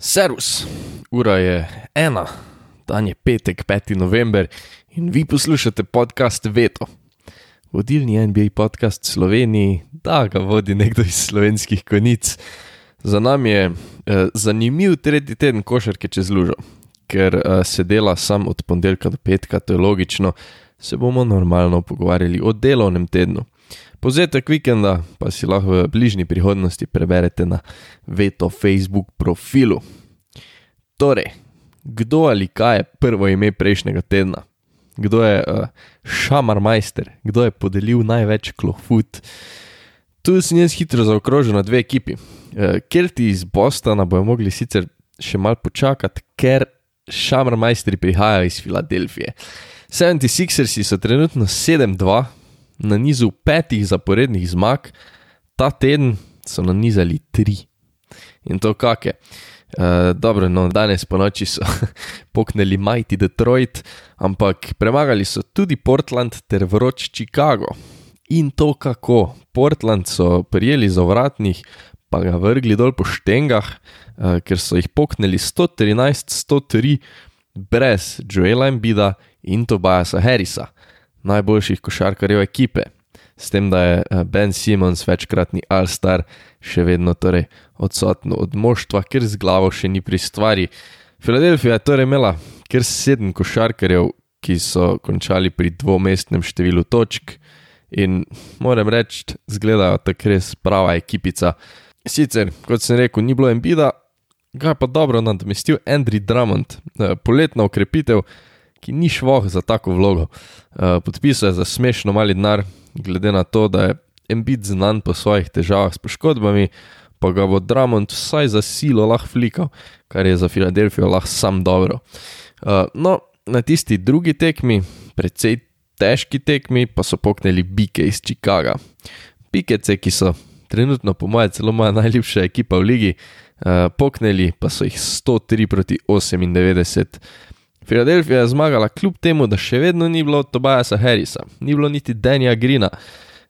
Servus, ura je ena, dan je petek, 5. november in vi poslušate podcast Veto. Vodilni NBA podcast Sloveniji, da ga vodi nekdo iz slovenskih konic. Za nami je eh, zanimiv tretji teden košarke čez lužo, ker eh, se dela sam od ponedeljka do petka, to je logično, se bomo normalno pogovarjali o delovnem tednu. Povzetek vikenda pa si lahko v bližnji prihodnosti preberete na Veto Facebook profilu. Torej, kdo ali kaj je prvo ime prejšnjega tedna? Kdo je uh, šamar majster, kdo je podelil največ klofut? Tu sem jaz hitro zaokrožil na dve ekipi. Uh, Kelti iz Bostona bojo mogli sicer še mal počakati, ker šamar majstri prihajajo iz Filadelfije. 76ersi so trenutno 7-2, na nizu petih zaporednih zmag, ta teden so nanizali tri. In to kakšne. Uh, dobro, no, danes po noči so poknili majti Detroit, ampak premagali so tudi Portland ter vroč Chicago. In to kako. Portland so prijeli za vratnih, pa ga vrgli dol po štengah, uh, ker so jih poknili 113-103 brez Joela Embida in Tobiasa Harrisa, najboljših košarkarjev ekipe. S tem, da je Ben Simons večkratni All-Star še vedno torej odsoten od moštva, ker z glavo še ni pri stvari. Filadelfija je torej imela kar sedem košarkarjev, ki so končali pri dvomestnem številu točk in moram reči, zgledajo tako res prava ekipica. Sicer, kot sem rekel, ni bilo embida, ga je pa dobro nadomestil Andrew Drummond, poletna ukrepitev, ki ni šlo za tako vlogo. Podpisal je za smešno mali denar, glede na to, da je embid znan po svojih težavah s poškodbami, pa ga bo Drummond vsaj za silo lahko flikal, kar je za Filadelfijo lahko sam dobro. Uh, no, na tisti drugi tekmi, precej težki tekmi, pa so poknili bike iz Chicaga. Pikece, ki so trenutno, po mojem, celo moja najljubša ekipa v ligi, uh, poknili pa so jih 103 proti 98. Filadelfija je zmagala kljub temu, da še vedno ni bilo Tobiasa Harrisa, ni bilo niti Danja Grina.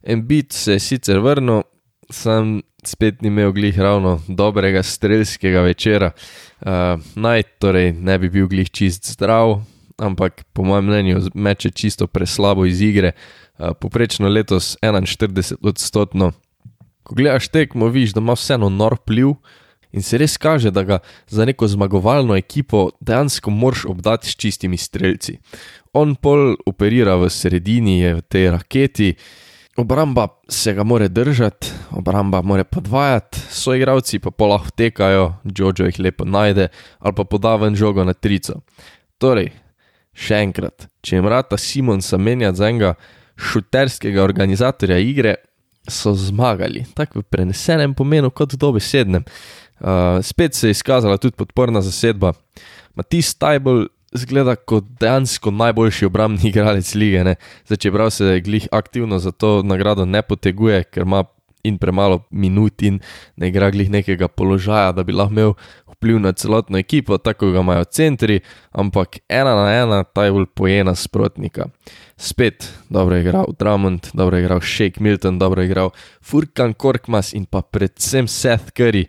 Embit se je sicer vrnil, sem spet ni imel glih ravno dobrega strelskega večera. Uh, naj torej ne bi bil glih čist zdrav, ampak po mojem mnenju meče čisto preslabo iz igre. Uh, poprečno letos 41 odstotno. Ko gledaš tekmo, vidiš, da ima vseeno nor pliv in se res kaže, da ga za neko zmagovalno ekipo dejansko moraš obdati s čistimi strelci. On pol operira v sredini, je v tej raketi. Obramba se ga more držati, obramba more podvajati, so igravci pa polah tekajo, Jojo jih lepo najde ali pa podaven žogo na trico. Torej, še enkrat, če jim rata Simonsa menjati za enega šuterskega organizatorja igre, so zmagali, tako v prenesenem pomenu kot dobesednem. Uh, spet se je izkazala tudi podporna zasedba. Matis Tajbol zgleda kot dejansko najboljši obrambni igralec lige. Zdaj, čeprav se glih aktivno za to nagrado ne poteguje, ker ima in premalo minut in ne igra glih nekega položaja, da bi lahko imel vpliv na celotno ekipo, tako ga imajo centri, ampak ena na ena ta je bolj pojena sprotnika. Spet dobro je igral Drummond, dobro je igral Shake Milton, dobro je igral Furkan Korkmas in pa predvsem Seth Curry.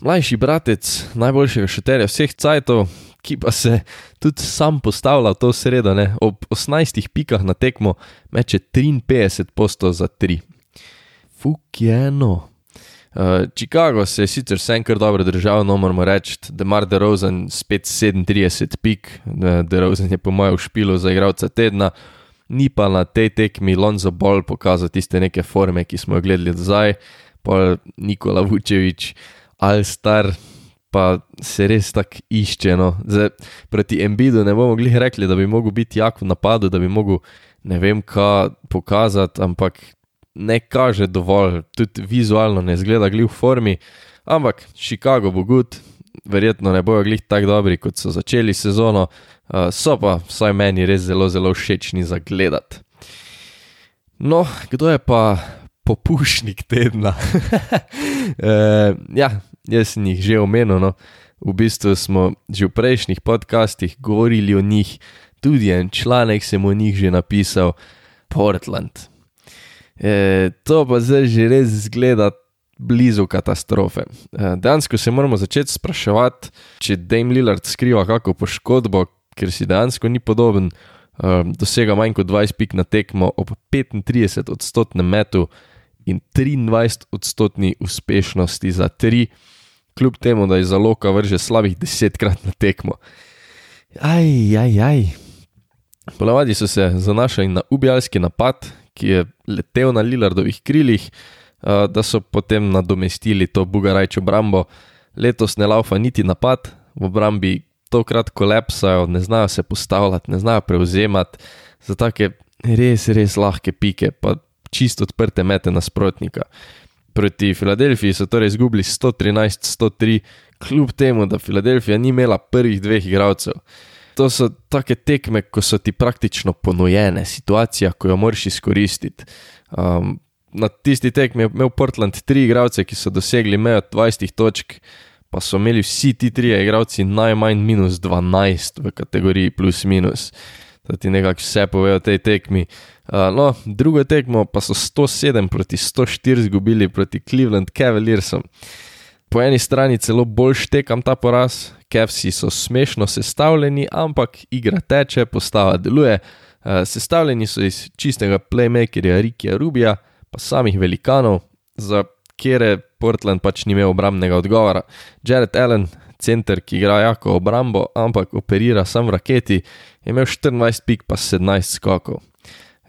Mlajši bratec najboljšega šuterja vseh cajtov, ki pa se tudi sam postavlja to sredo, ne? ob 18 pikah na tekmo meče 53 postov za 3. Fuk je eno. Uh, Chicago se je sicer vsem kar dobro držal, no moramo reči, da ima DeRozan spet 37 pik, DeRozan je po mojem špilu za igralca tedna, ni pa na tej tekmi Lonzo Ball pokazal tiste neke forme, ki smo jo gledali zdaj, pa Nikola Vučevič, Alstar, pa se res tako išče. No. Zdaj, proti Embidu ne bomo mogli reči, da bi lahko bil jak v napadu, da bi lahko ne vem, kaj pokazati, ampak ne kaže dovolj, tudi vizualno ne zgleda glih v formi. Ampak Chicago bo gud, verjetno ne bojo glih tako dobri, kot so začeli sezono, uh, so pa vsaj meni res zelo, zelo všečni za gledati. No, kdo je pa popušnik tedna? uh, ja, jaz sem jih že omenil. No. V bistvu smo že v prejšnjih podcastih govorili o njih, tudi en članek sem o njih že napisal, Portland. E, to pa zdaj že res zgleda blizu katastrofe. Eh, dejansko se moramo začeti spraševati, če Dame Lillard skriva kakšno poškodbo, ker si dejansko ni podoben, eh, dosega manj kot 20 pik na tekmo ob 35 odstotnem metu in 23 odstotni uspešnosti za 3, kljub temu, da je za loka vrže slabih 10 krat na tekmo. Aj, aj, aj. Ponavadi so se zanašali na ubijalski napad, ki je letel na Lillardovih krilih, da so potem nadomestili to Bugarajčo obrambo. Letos ne laufa niti napad, v obrambi tokrat kolapsajo, ne znajo se postavljati, ne znajo prevzemati za take res, res lahke pike, pa čisto odprte mete nasprotnika. Proti Filadelfiji so torej izgubili 113-103, kljub temu, da Filadelfija ni imela prvih dveh igralcev. To so take tekme, ko so ti praktično ponujene, situacija, ko jo moraš izkoristiti. Um, na tisti tekmi je imel Portland tri igralce, ki so dosegli mejo 20 točk, pa so imeli vsi ti trije igralci najmanj minus 12 v kategoriji plus minus. Da ti nekako vse povejo o tej tekmi. Uh, no, drugo tekmo pa so 107 proti 104 izgubili proti Cleveland Cavaliersom. Po eni strani celo bolj štekam ta poraz, Kevsi so smešno sestavljeni, ampak igra teče, postava deluje. Uh, sestavljeni so iz čistega playmakerja Rikija Rubija, pa samih velikanov, za kere Portland pač ni imel obrambnega odgovora. Jared Allen, center, ki igra jako obrambo, ampak operira sam v raketi, je imel 24 pik pa 17 skokov.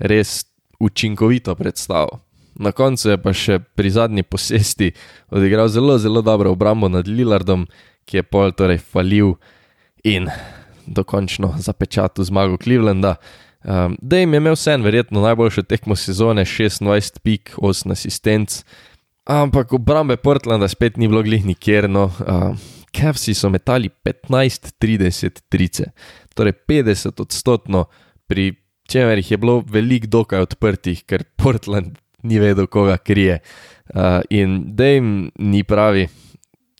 Res učinkovito predstavo. Na koncu je pa še pri zadnji posesti odigral zelo, zelo dobro obrambo nad Lillardom, ki je pol torej falil in dokončno zapečatil zmago Clevelanda. Um, da jim je imel vsem verjetno najboljšo tekmo sezone, 26 pik, 8 asistenc, ampak obrambe Portlanda spet ni bilo glih nikjer. No. Um, Kevsi so metali 15-30 trice, torej 50 odstotno, pri čemer jih je bilo veliko dokaj odprtih, ker Portland ni vedel, koga krije. Uh, in da jim ni pravi,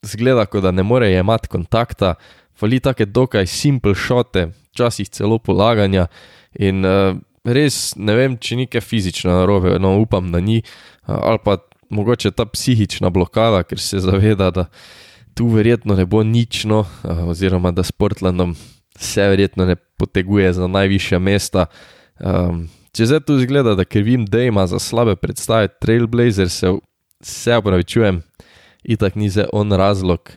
zgleda, kot da ne more imati kontakta, fali take dokaj simple šote, včasih celo polaganja. In uh, res ne vem, če ni nekaj fizično narobe, no upam, da ni, uh, ali pa mogoče ta psihična blokada, ker se zaveda, da tu verjetno ne bo nič, no, uh, oziroma da s Portlandom se verjetno ne poteguje za najvišja mesta. Um, če zdaj tu zgleda, da ker vem, da ima za slabe predstave Trailblazer, se, se upravičujem, itak ni za on razlog.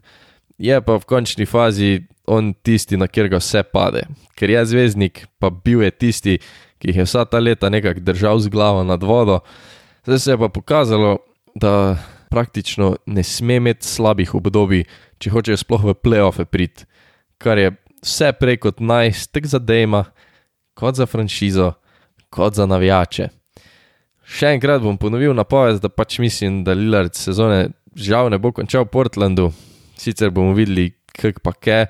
Je pa v končni fazi on tisti, na kjer ga vse pade. Ker je zvezdnik, pa bil je tisti, ki jih je vsa ta leta nekako držal z glavo nad vodo. Zdaj se je pa pokazalo, da praktično ne sme imeti slabih obdobij, če hočejo sploh v playoffe priti, kar je vse prej kot najstek za Dejma, kot za franšizo, kot za navijače. Še enkrat bom ponovil napoved, da pač mislim, da Lillard sezone žal ne bo končal v Portlandu, sicer bomo videli, kak pa kaj.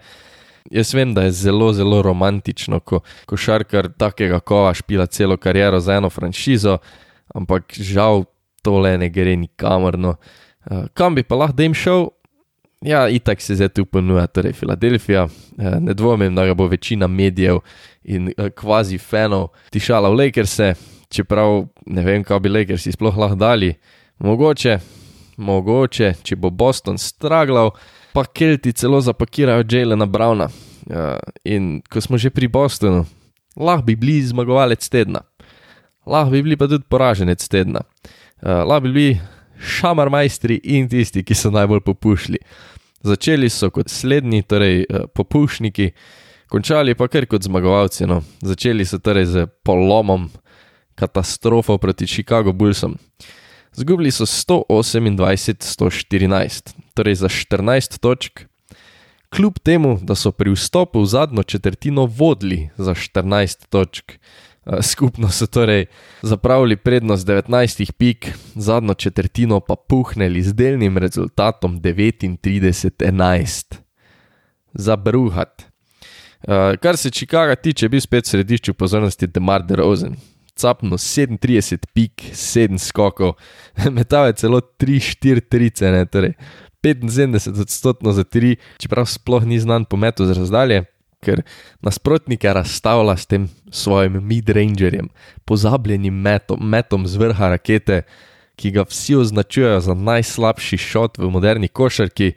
Jaz vem, da je zelo, zelo romantično, ko košarkar takega kova špila celo kariero za eno franšizo, ampak žal tole ne gre nikamor. No. Uh, kam bi pa lahko jim šel? Ja, itak se zdaj tu ponuja, torej Filadelfija. Uh, ne dvomim, da ga bo večina medijev in uh, kvazi fanov tišala v Lakerse, čeprav ne vem, kaj bi Lakersi sploh lahko dali. Mogoče, mogoče, če bo Boston straglal pa Kelti celo zapakirajo Jalena Browna. Uh, in ko smo že pri Bostonu, lahko bi bili zmagovalec tedna, lahko bi bili pa tudi poraženec tedna, lahko bi bili šamar majstri in tisti, ki so najbolj popušili. Začeli so kot slednji, torej uh, popušniki, končali pa kar kot zmagovalci. No. Začeli so torej z polomom, katastrofo proti Chicago Bullsom. Zgubili so 128-114, torej za 14 točk, kljub temu, da so pri vstopu v zadnjo četrtino vodili za 14 točk. Skupno so torej zapravili prednost 19 pik, zadnjo četrtino pa puhnili z delnim rezultatom 39-11. Za bruhat. Kar se Chicaga tiče, bi spet v središču pozornosti Demar DeRozan capno 37 pik, 7 skokov, metal je celo 3-4 trice, ne, torej 75 odstotkov za 3, čeprav sploh ni znan po metu z razdalje, ker nasprotnike razstavlja s tem svojim mid-rangerjem, pozabljenim metom, metom z vrha rakete, ki ga vsi označujejo za najslabši šot v moderni košarki.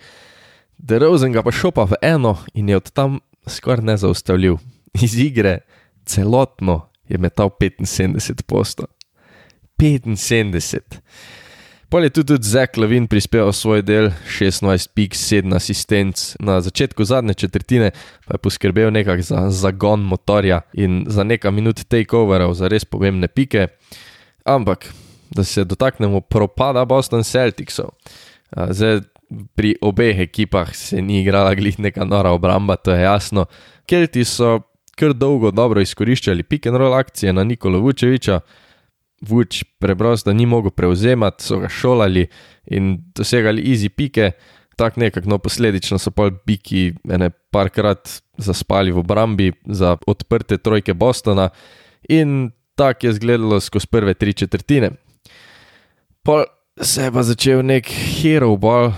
DeRozan ga pa šopa v eno in je od tam skoraj nezaustavljiv. Iz igre celotno je metal 75 posto. 75. Pol je tudi Zek Levin prispeval svoj del, 16 pik, 7 asistenc, na začetku zadnje četrtine pa je poskrbel nekako za zagon motorja in za nekaj minut takeoverov za res pomembne pike. Ampak, da se dotaknemo propada Boston Celticsov. Zdaj, pri obeh ekipah se ni igrala glih neka nora obramba, to je jasno. Kelti so kar dolgo dobro izkoriščali pick and roll akcije na Nikolo Vučeviča. Vuč preprosto ni mogel prevzemati, so ga šolali in dosegali easy pike, tako nekako, no posledično so pa biki ene parkrat zaspali v obrambi za odprte trojke Bostona in tako je izgledalo skozi prve tri četrtine. Pol se je pa začel nek hero ball,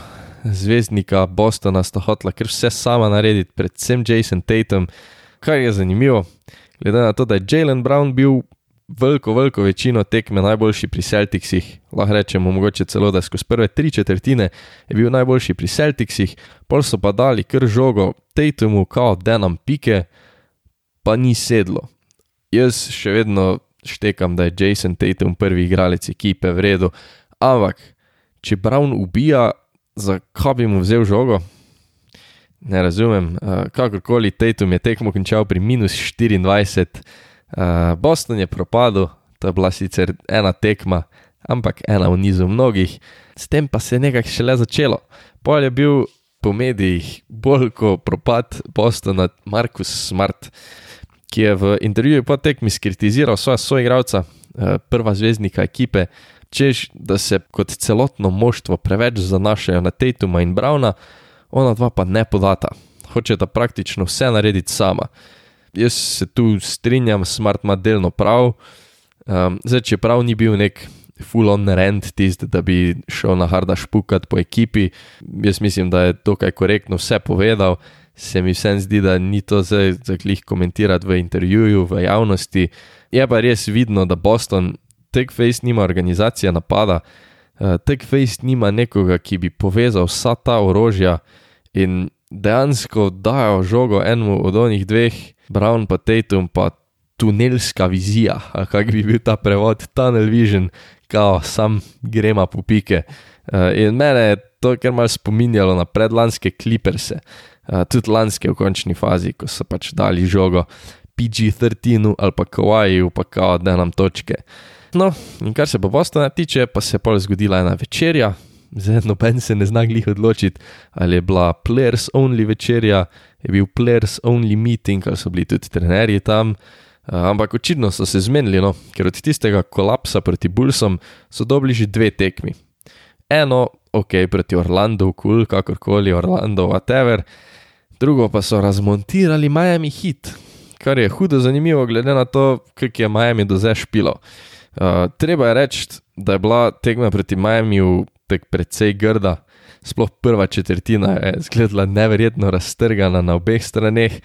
zvezdnika Bostona sta hotla kar vse sama narediti, predvsem Jason Tatum, kar je zanimivo, glede na to, da je Jalen Brown bil veliko, veliko večino tekme najboljši pri Celticsih, lahko rečemo mogoče celo, da skozi prve tri četrtine je bil najboljši pri Celticsih, pol so pa dali kar žogo Tatumu, kao denam pike, pa ni sedlo. Jaz še vedno štekam, da je Jason Tatum prvi igralec ekipe v redu, ampak če Brown ubija, zakaj bi mu vzel žogo? Ne razumem, uh, kakorkoli Tatum je tekmo končal pri minus 24, uh, Boston je propadel, to je bila sicer ena tekma, ampak ena v nizu mnogih, s tem pa se je nekaj šele začelo. Pol je bil po medijih bolj kot propad Bostona Markus Smart, ki je v intervjuju po tekmi skritiziral svoja soigralca, uh, prva zvezdnika ekipe, češ, da se kot celotno moštvo preveč zanašajo na Tatuma in Brauna ona dva pa ne podata, hočeta praktično vse narediti sama. Jaz se tu strinjam, smart ima delno prav. Um, zdaj, če prav ni bil nek full-on rent tisti, da bi šel na harda špukat po ekipi, jaz mislim, da je to kaj korektno vse povedal. Se mi vsem zdi, da ni to zdaj za klih komentirati v intervjuju, v javnosti. Je pa res vidno, da Boston, TechFace nima organizacije napada, uh, TechFace nima nekoga, ki bi povezal vsa ta orožja in dejansko dajo žogo enemu od onih dveh, Brown pa Tatum, pa tunelska vizija, kak bi bil ta prevod, tunnel vision, kao sam grema po pike. Uh, in mene je to kar mal spominjalo na predlanske kliperse, uh, tudi lanske v končni fazi, ko so pač dali žogo PG-13 ali pa Kawaii, pa kao, da nam točke. No, in kar se pa Bostona tiče, pa se je pol zgodila ena večerja, zdaj noben se ne zna glih odločiti, ali je bila players only večerja, je bil players only meeting, ali so bili tudi trenerji tam. Uh, ampak očitno so se zmenili, no, ker od tistega kolapsa proti Bullsom so dobili že dve tekmi. Eno, ok, proti Orlando, kul, cool, kakorkoli, Orlando, whatever, drugo pa so razmontirali Miami Heat, kar je hudo zanimivo, glede na to, kako je Miami do zdaj špilo. Uh, treba je reči, da je bila tekma proti Miami tek precej grda, sploh prva četrtina je izgledala neverjetno raztrgana na obeh straneh,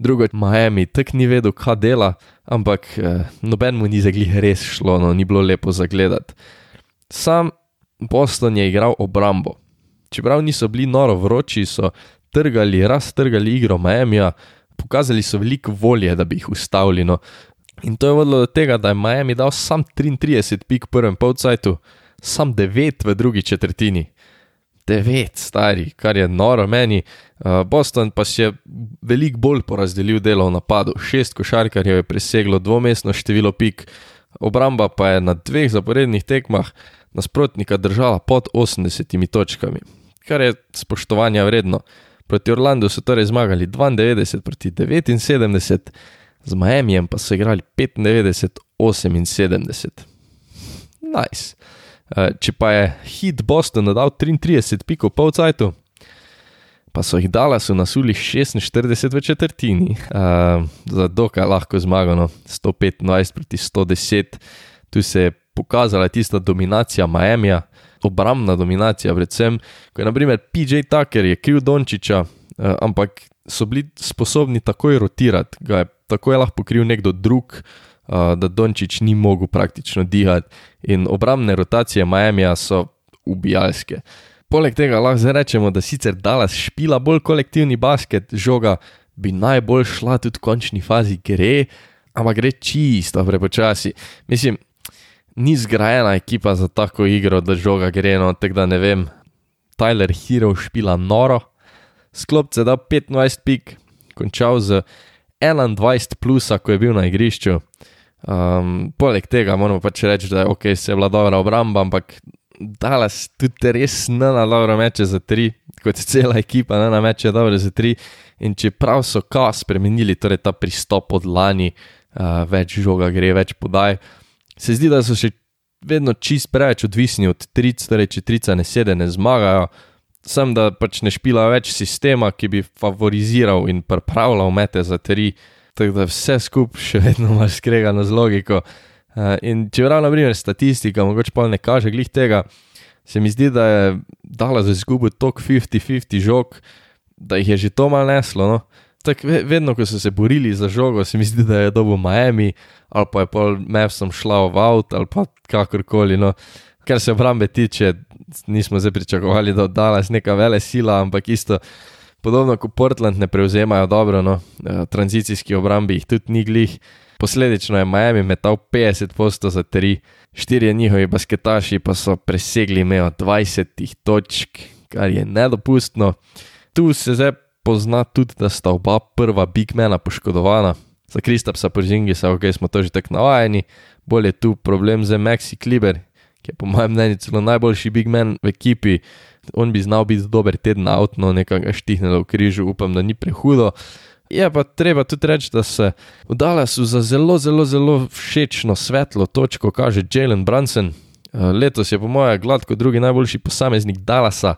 drugo Miami tak ni vedel, kaj dela, ampak uh, noben mu ni zaglih res šlo, no ni bilo lepo zagledati. Sam Boston je igral obrambo. Čeprav niso bili noro vroči, so trgali, raztrgali igro Miamija, pokazali so veliko volje, da bi jih ustavili. No. In to je vodilo do tega, da je Miami dal sam 33 pik v prvem polcajtu, sam 9 v drugi četrtini. 9, stari, kar je noro meni. Uh, Boston pa si je veliko bolj porazdelil delo v napadu. Šest košarkarjev je preseglo dvomestno število pik, obramba pa je na dveh zaporednih tekmah nasprotnika držala pod 80 točkami, kar je spoštovanja vredno. Proti Orlandu so torej zmagali 92 proti 79, z Miamijem pa so igrali 95-78. Nice. Uh, če pa je hit Boston dal 33 pikov po cajtu, pa so jih dala so nasuli 46 v četrtini, uh, za dokaj lahko zmagano 125 proti 110. Tu se je pokazala tista dominacija Miamija, obrambna dominacija, predvsem, ko je naprimer PJ Tucker je kriv Dončiča, uh, ampak so bili sposobni takoj rotirati, ga je takoj lahko pokril nekdo drug, uh, da Dončić ni mogel praktično dihati in obrambne rotacije Miamija so ubijalske. Poleg tega lahko rečemo, da sicer Dallas špila bolj kolektivni basket, žoga bi najbolj šla tudi v končni fazi gre, ampak gre čisto prepočasi. Mislim, ni zgrajena ekipa za tako igro, da žoga gre, no, tako da ne vem, Tyler Hero špila noro, sklop se da 25 pik, končal z 21 plusa, ko je bil na igrišču. Um, poleg tega moramo pač reči, da je ok, se je bila dobra obramba, ampak Dallas tudi res ne na dobro meče za tri, kot je cela ekipa, ne na meče dobro za tri. In čeprav so kas spremenili, torej ta pristop od lani, uh, več žoga gre, več podaj, se zdi, da so še vedno čist preveč odvisni od tric, torej če trica ne sede, ne zmagajo. Sem da pač ne špila več sistema, ki bi favoriziral in pripravljal mete za tri, tako da vse skupaj še vedno imaš skregano z logiko. Uh, in če prav, na primer, statistika, mogoče pa ne kaže glih tega, se mi zdi, da je dala za izgubo tok 50-50 žog, da jih je že to mal neslo. No? Tak, vedno, ko so se borili za žogo, se mi zdi, da je dobil Miami, ali pa je pol Mavsom šla v avt, ali pa kakorkoli. No. Kar se obrambe tiče, nismo zdaj pričakovali, da oddala z neka vele sila, ampak isto. Podobno kot Portland ne prevzemajo dobro, no, eh, tranzicijski obrambi jih tudi ni glih. Posledično je Miami metal 50 posto za 3, štirje njihovi basketaši pa so presegli mejo 20 točk, kar je nedopustno. Tu se zdaj pozna tudi, da sta oba prva bigmena poškodovana. Za Kristapsa Porzingisa, ok, smo to že tako navajeni, bolj je tu problem za Maxi Kliber, ki je po mojem mnenju celo najboljši bigman v ekipi. On bi znal biti dober teden avtno, nekaj štihnilo v križu, upam, da ni prehudo. Je pa treba tudi reči, da se v Dallasu za zelo, zelo, zelo všečno svetlo točko kaže Jalen Brunson. Eh, letos je po mojem gladko drugi najboljši posameznik Dallasa.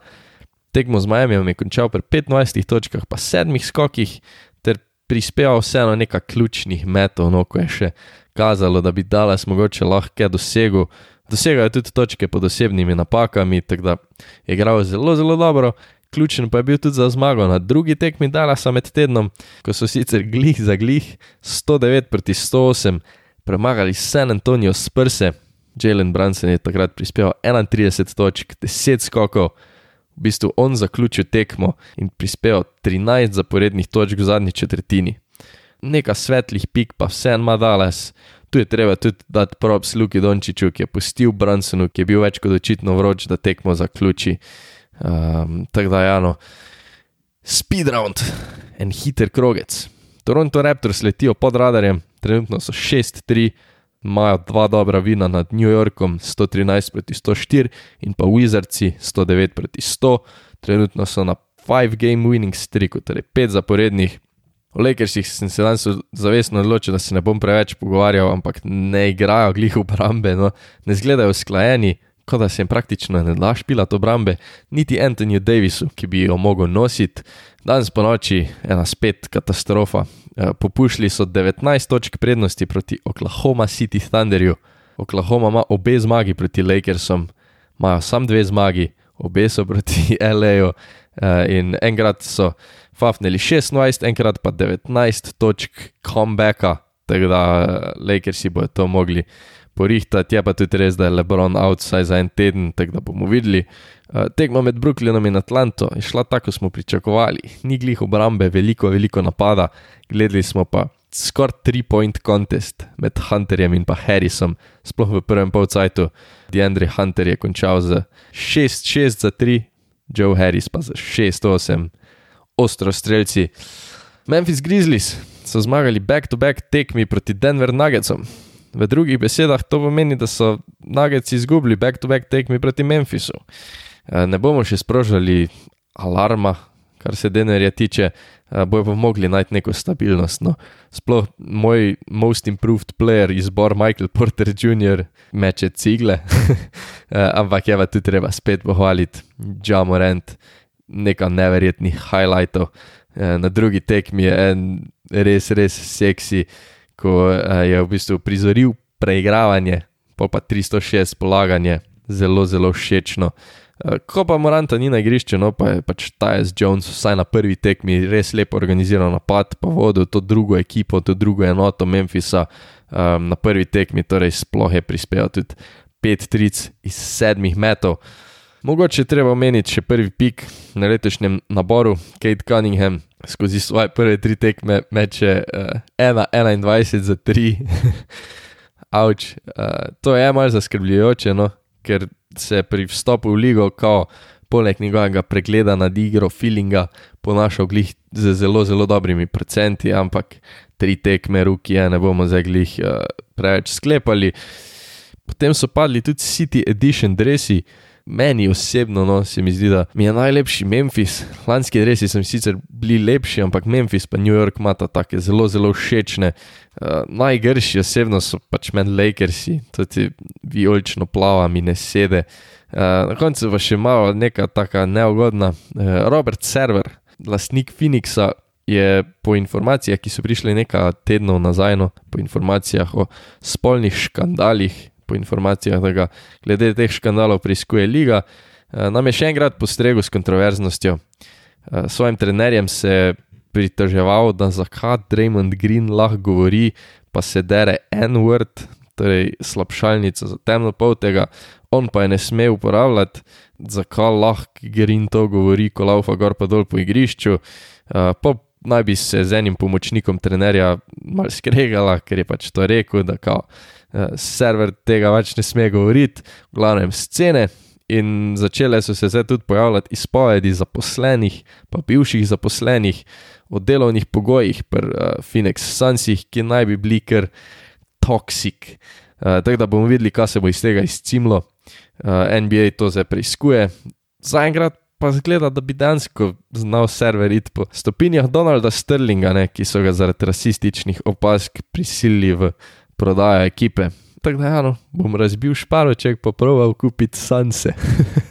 Tekmo z Miami je končal pri 25 točkah, pa 7 skokih, ter prispeval vseeno nekaj ključnih metov, no ko je še kazalo, da bi Dallas mogoče lahko dosegel. Dosegajo tudi točke pod osebnimi napakami, tako da je igral zelo, zelo dobro. Ključen pa je bil tudi za zmago na drugi tekmi Dallasa med tednom, ko so sicer glih za glih 109 proti 108 premagali San Antonijo s prse. Jalen Brunson je takrat prispeval 31 točk, 10 skokov, v bistvu on zaključil tekmo in prispeval 13 zaporednih točk v zadnji četrtini. Nekaj svetlih pik pa vse en ima Dallas, tu je treba tudi dati props Luki Dončiću, ki je pustil Brunsonu, ki je bil več kot očitno vroč, da tekmo zaključi. Um, Tako da, ja, no, speed round, en hiter krogec. Toronto Raptors letijo pod radarjem, trenutno so 6-3, imajo dva dobra vina nad New Yorkom, 113 proti 104 in pa Wizardsi 109 proti 100, trenutno so na 5 game winning streaku, torej 5 zaporednih. O Lakersih sem se danes zavestno odločil, da se ne bom preveč pogovarjal, ampak ne igrajo glih obrambe, no, ne izgledajo usklajeni, kot da se jim praktično ne da špilati obrambe, niti Anthonyju Davisu, ki bi jo mogel nositi. Danes po noči ena spet katastrofa. Eh, popušili so 19 točk prednosti proti Oklahoma City Thunderju. Oklahoma ima obe zmagi proti Lakersom, imajo samo dve zmagi, obe so proti LA-ju eh, in enkrat so fafnili 16, enkrat pa 19 točk comebacka, tako da eh, Lakersi bodo to mogli porihtati. Je pa tudi res, da je Lebron outside za en teden, tako da bomo videli. Uh, tekma med Brooklynom in Atlanto je šla tako, kot smo pričakovali. Ni glih obrambe, veliko, veliko napada, gledali smo pa skoraj tri-point contest med Hunterjem in pa Harrisom, sploh v prvem polcajtu. Deandre Hunter je končal z 6-6 za 3, Joe Harris pa za 6-8, ostro streljci. Memphis Grizzlies so zmagali back-to-back tekmi proti Denver Nuggetsom. V drugih besedah to pomeni, da so Nuggets izgubili back-to-back tekmi proti Memphisu. Eh, ne bomo še sprožili alarma, kar se Denverja tiče, eh, bojo pa mogli najti neko stabilnost. No. Sploh moj most improved player izbor Michael Porter Jr. meče cigle, eh, ampak je pa tudi treba spet pohvaliti Jamorant, nekaj neverjetnih highlightov. Na drugi tekmi je en res, res seksi ko uh, je v bistvu prizoril preigravanje, pa pa 306 polaganje, zelo, zelo všečno. Uh, ko pa Moranta ni na igrišču, no pa je pač Tyus Jones vsaj na prvi tekmi res lepo organiziral napad, pa vodil to drugo ekipo, to drugo enoto Memphisa um, na prvi tekmi, torej sploh je prispeval tudi pet tric iz sedmih metov. Mogoče treba omeniti še prvi pik na letošnjem naboru, Kate Cunningham skozi svoje prve tri tekme meče uh, 1-21 za 3. Avč, uh, to je malce zaskrbljujoče, no? ker se pri vstopu v ligo, kao poleg njegovega pregleda nad igro, feelinga, ponašal glih z zelo, zelo dobrimi procenti, ampak tri tekme, ruki, ne bomo zdaj glih uh, preveč sklepali. Potem so padli tudi City Edition dresi. Meni osebno no, se mi zdi, da mi je najlepši Memphis. Lanski resi so sicer bili lepši, ampak Memphis pa New York ima tako zelo, zelo všečne. Uh, najgrši osebno so pač meni Lakersi, tudi vijolično plava mi ne sede. Uh, na koncu pa še malo neka taka neugodna. Uh, Robert Server, lastnik Phoenixa, je po informacijah, ki so prišle nekaj tednov nazaj, no, po informacijah o spolnih škandalih po informacijah, da ga glede teh škandalov preiskuje liga, eh, nam je še enkrat postregel s kontroverznostjo. Eh, svojim trenerjem se je pritoževal, da zakaj Draymond Green lahko govori, pa se dere en word, torej slabšalnica za temno pol tega, on pa je ne sme uporabljati, zakaj lahko Green to govori, ko laufa gor pa dol po igrišču. Eh, po naj bi se z enim pomočnikom trenerja mal skregala, ker je pač to rekel, da kao. Eh, server tega več ne sme govoriti, v glavnem scene. In začele so se zdaj tudi pojavljati izpovedi zaposlenih, pa bivših zaposlenih o delovnih pogojih pri uh, Phoenix Sunsih, ki naj bi bili kar toksik. Uh, tako da bomo videli, kaj se bo iz tega izcimlo. Uh, NBA to zdaj preiskuje. Zaenkrat pa zgleda, da bi dejansko znal server iti po stopinjah Donalda Sterlinga, ne, ki so ga zaradi rasističnih opazk prisilili v prodaja ekipe. Tako da, ja, no, bom razbil šparoček, pa proval kupiti sanse.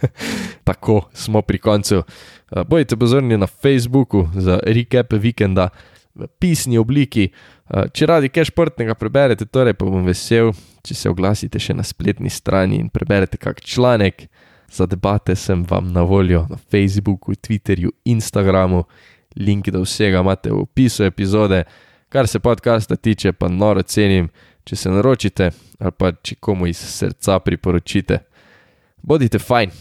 Tako smo pri koncu. Uh, bojite pozorni na Facebooku za recap vikenda v pisni obliki. Uh, če radi kaj športnega preberete, torej pa bom vesel, če se oglasite še na spletni strani in preberete kak članek. Za debate sem vam na voljo na Facebooku, Twitterju, Instagramu, link do vsega imate v opisu epizode. Kar se podcasta tiče, pa noro cenim če se naročite ali pa če komu iz srca priporočite. Bodite fajn.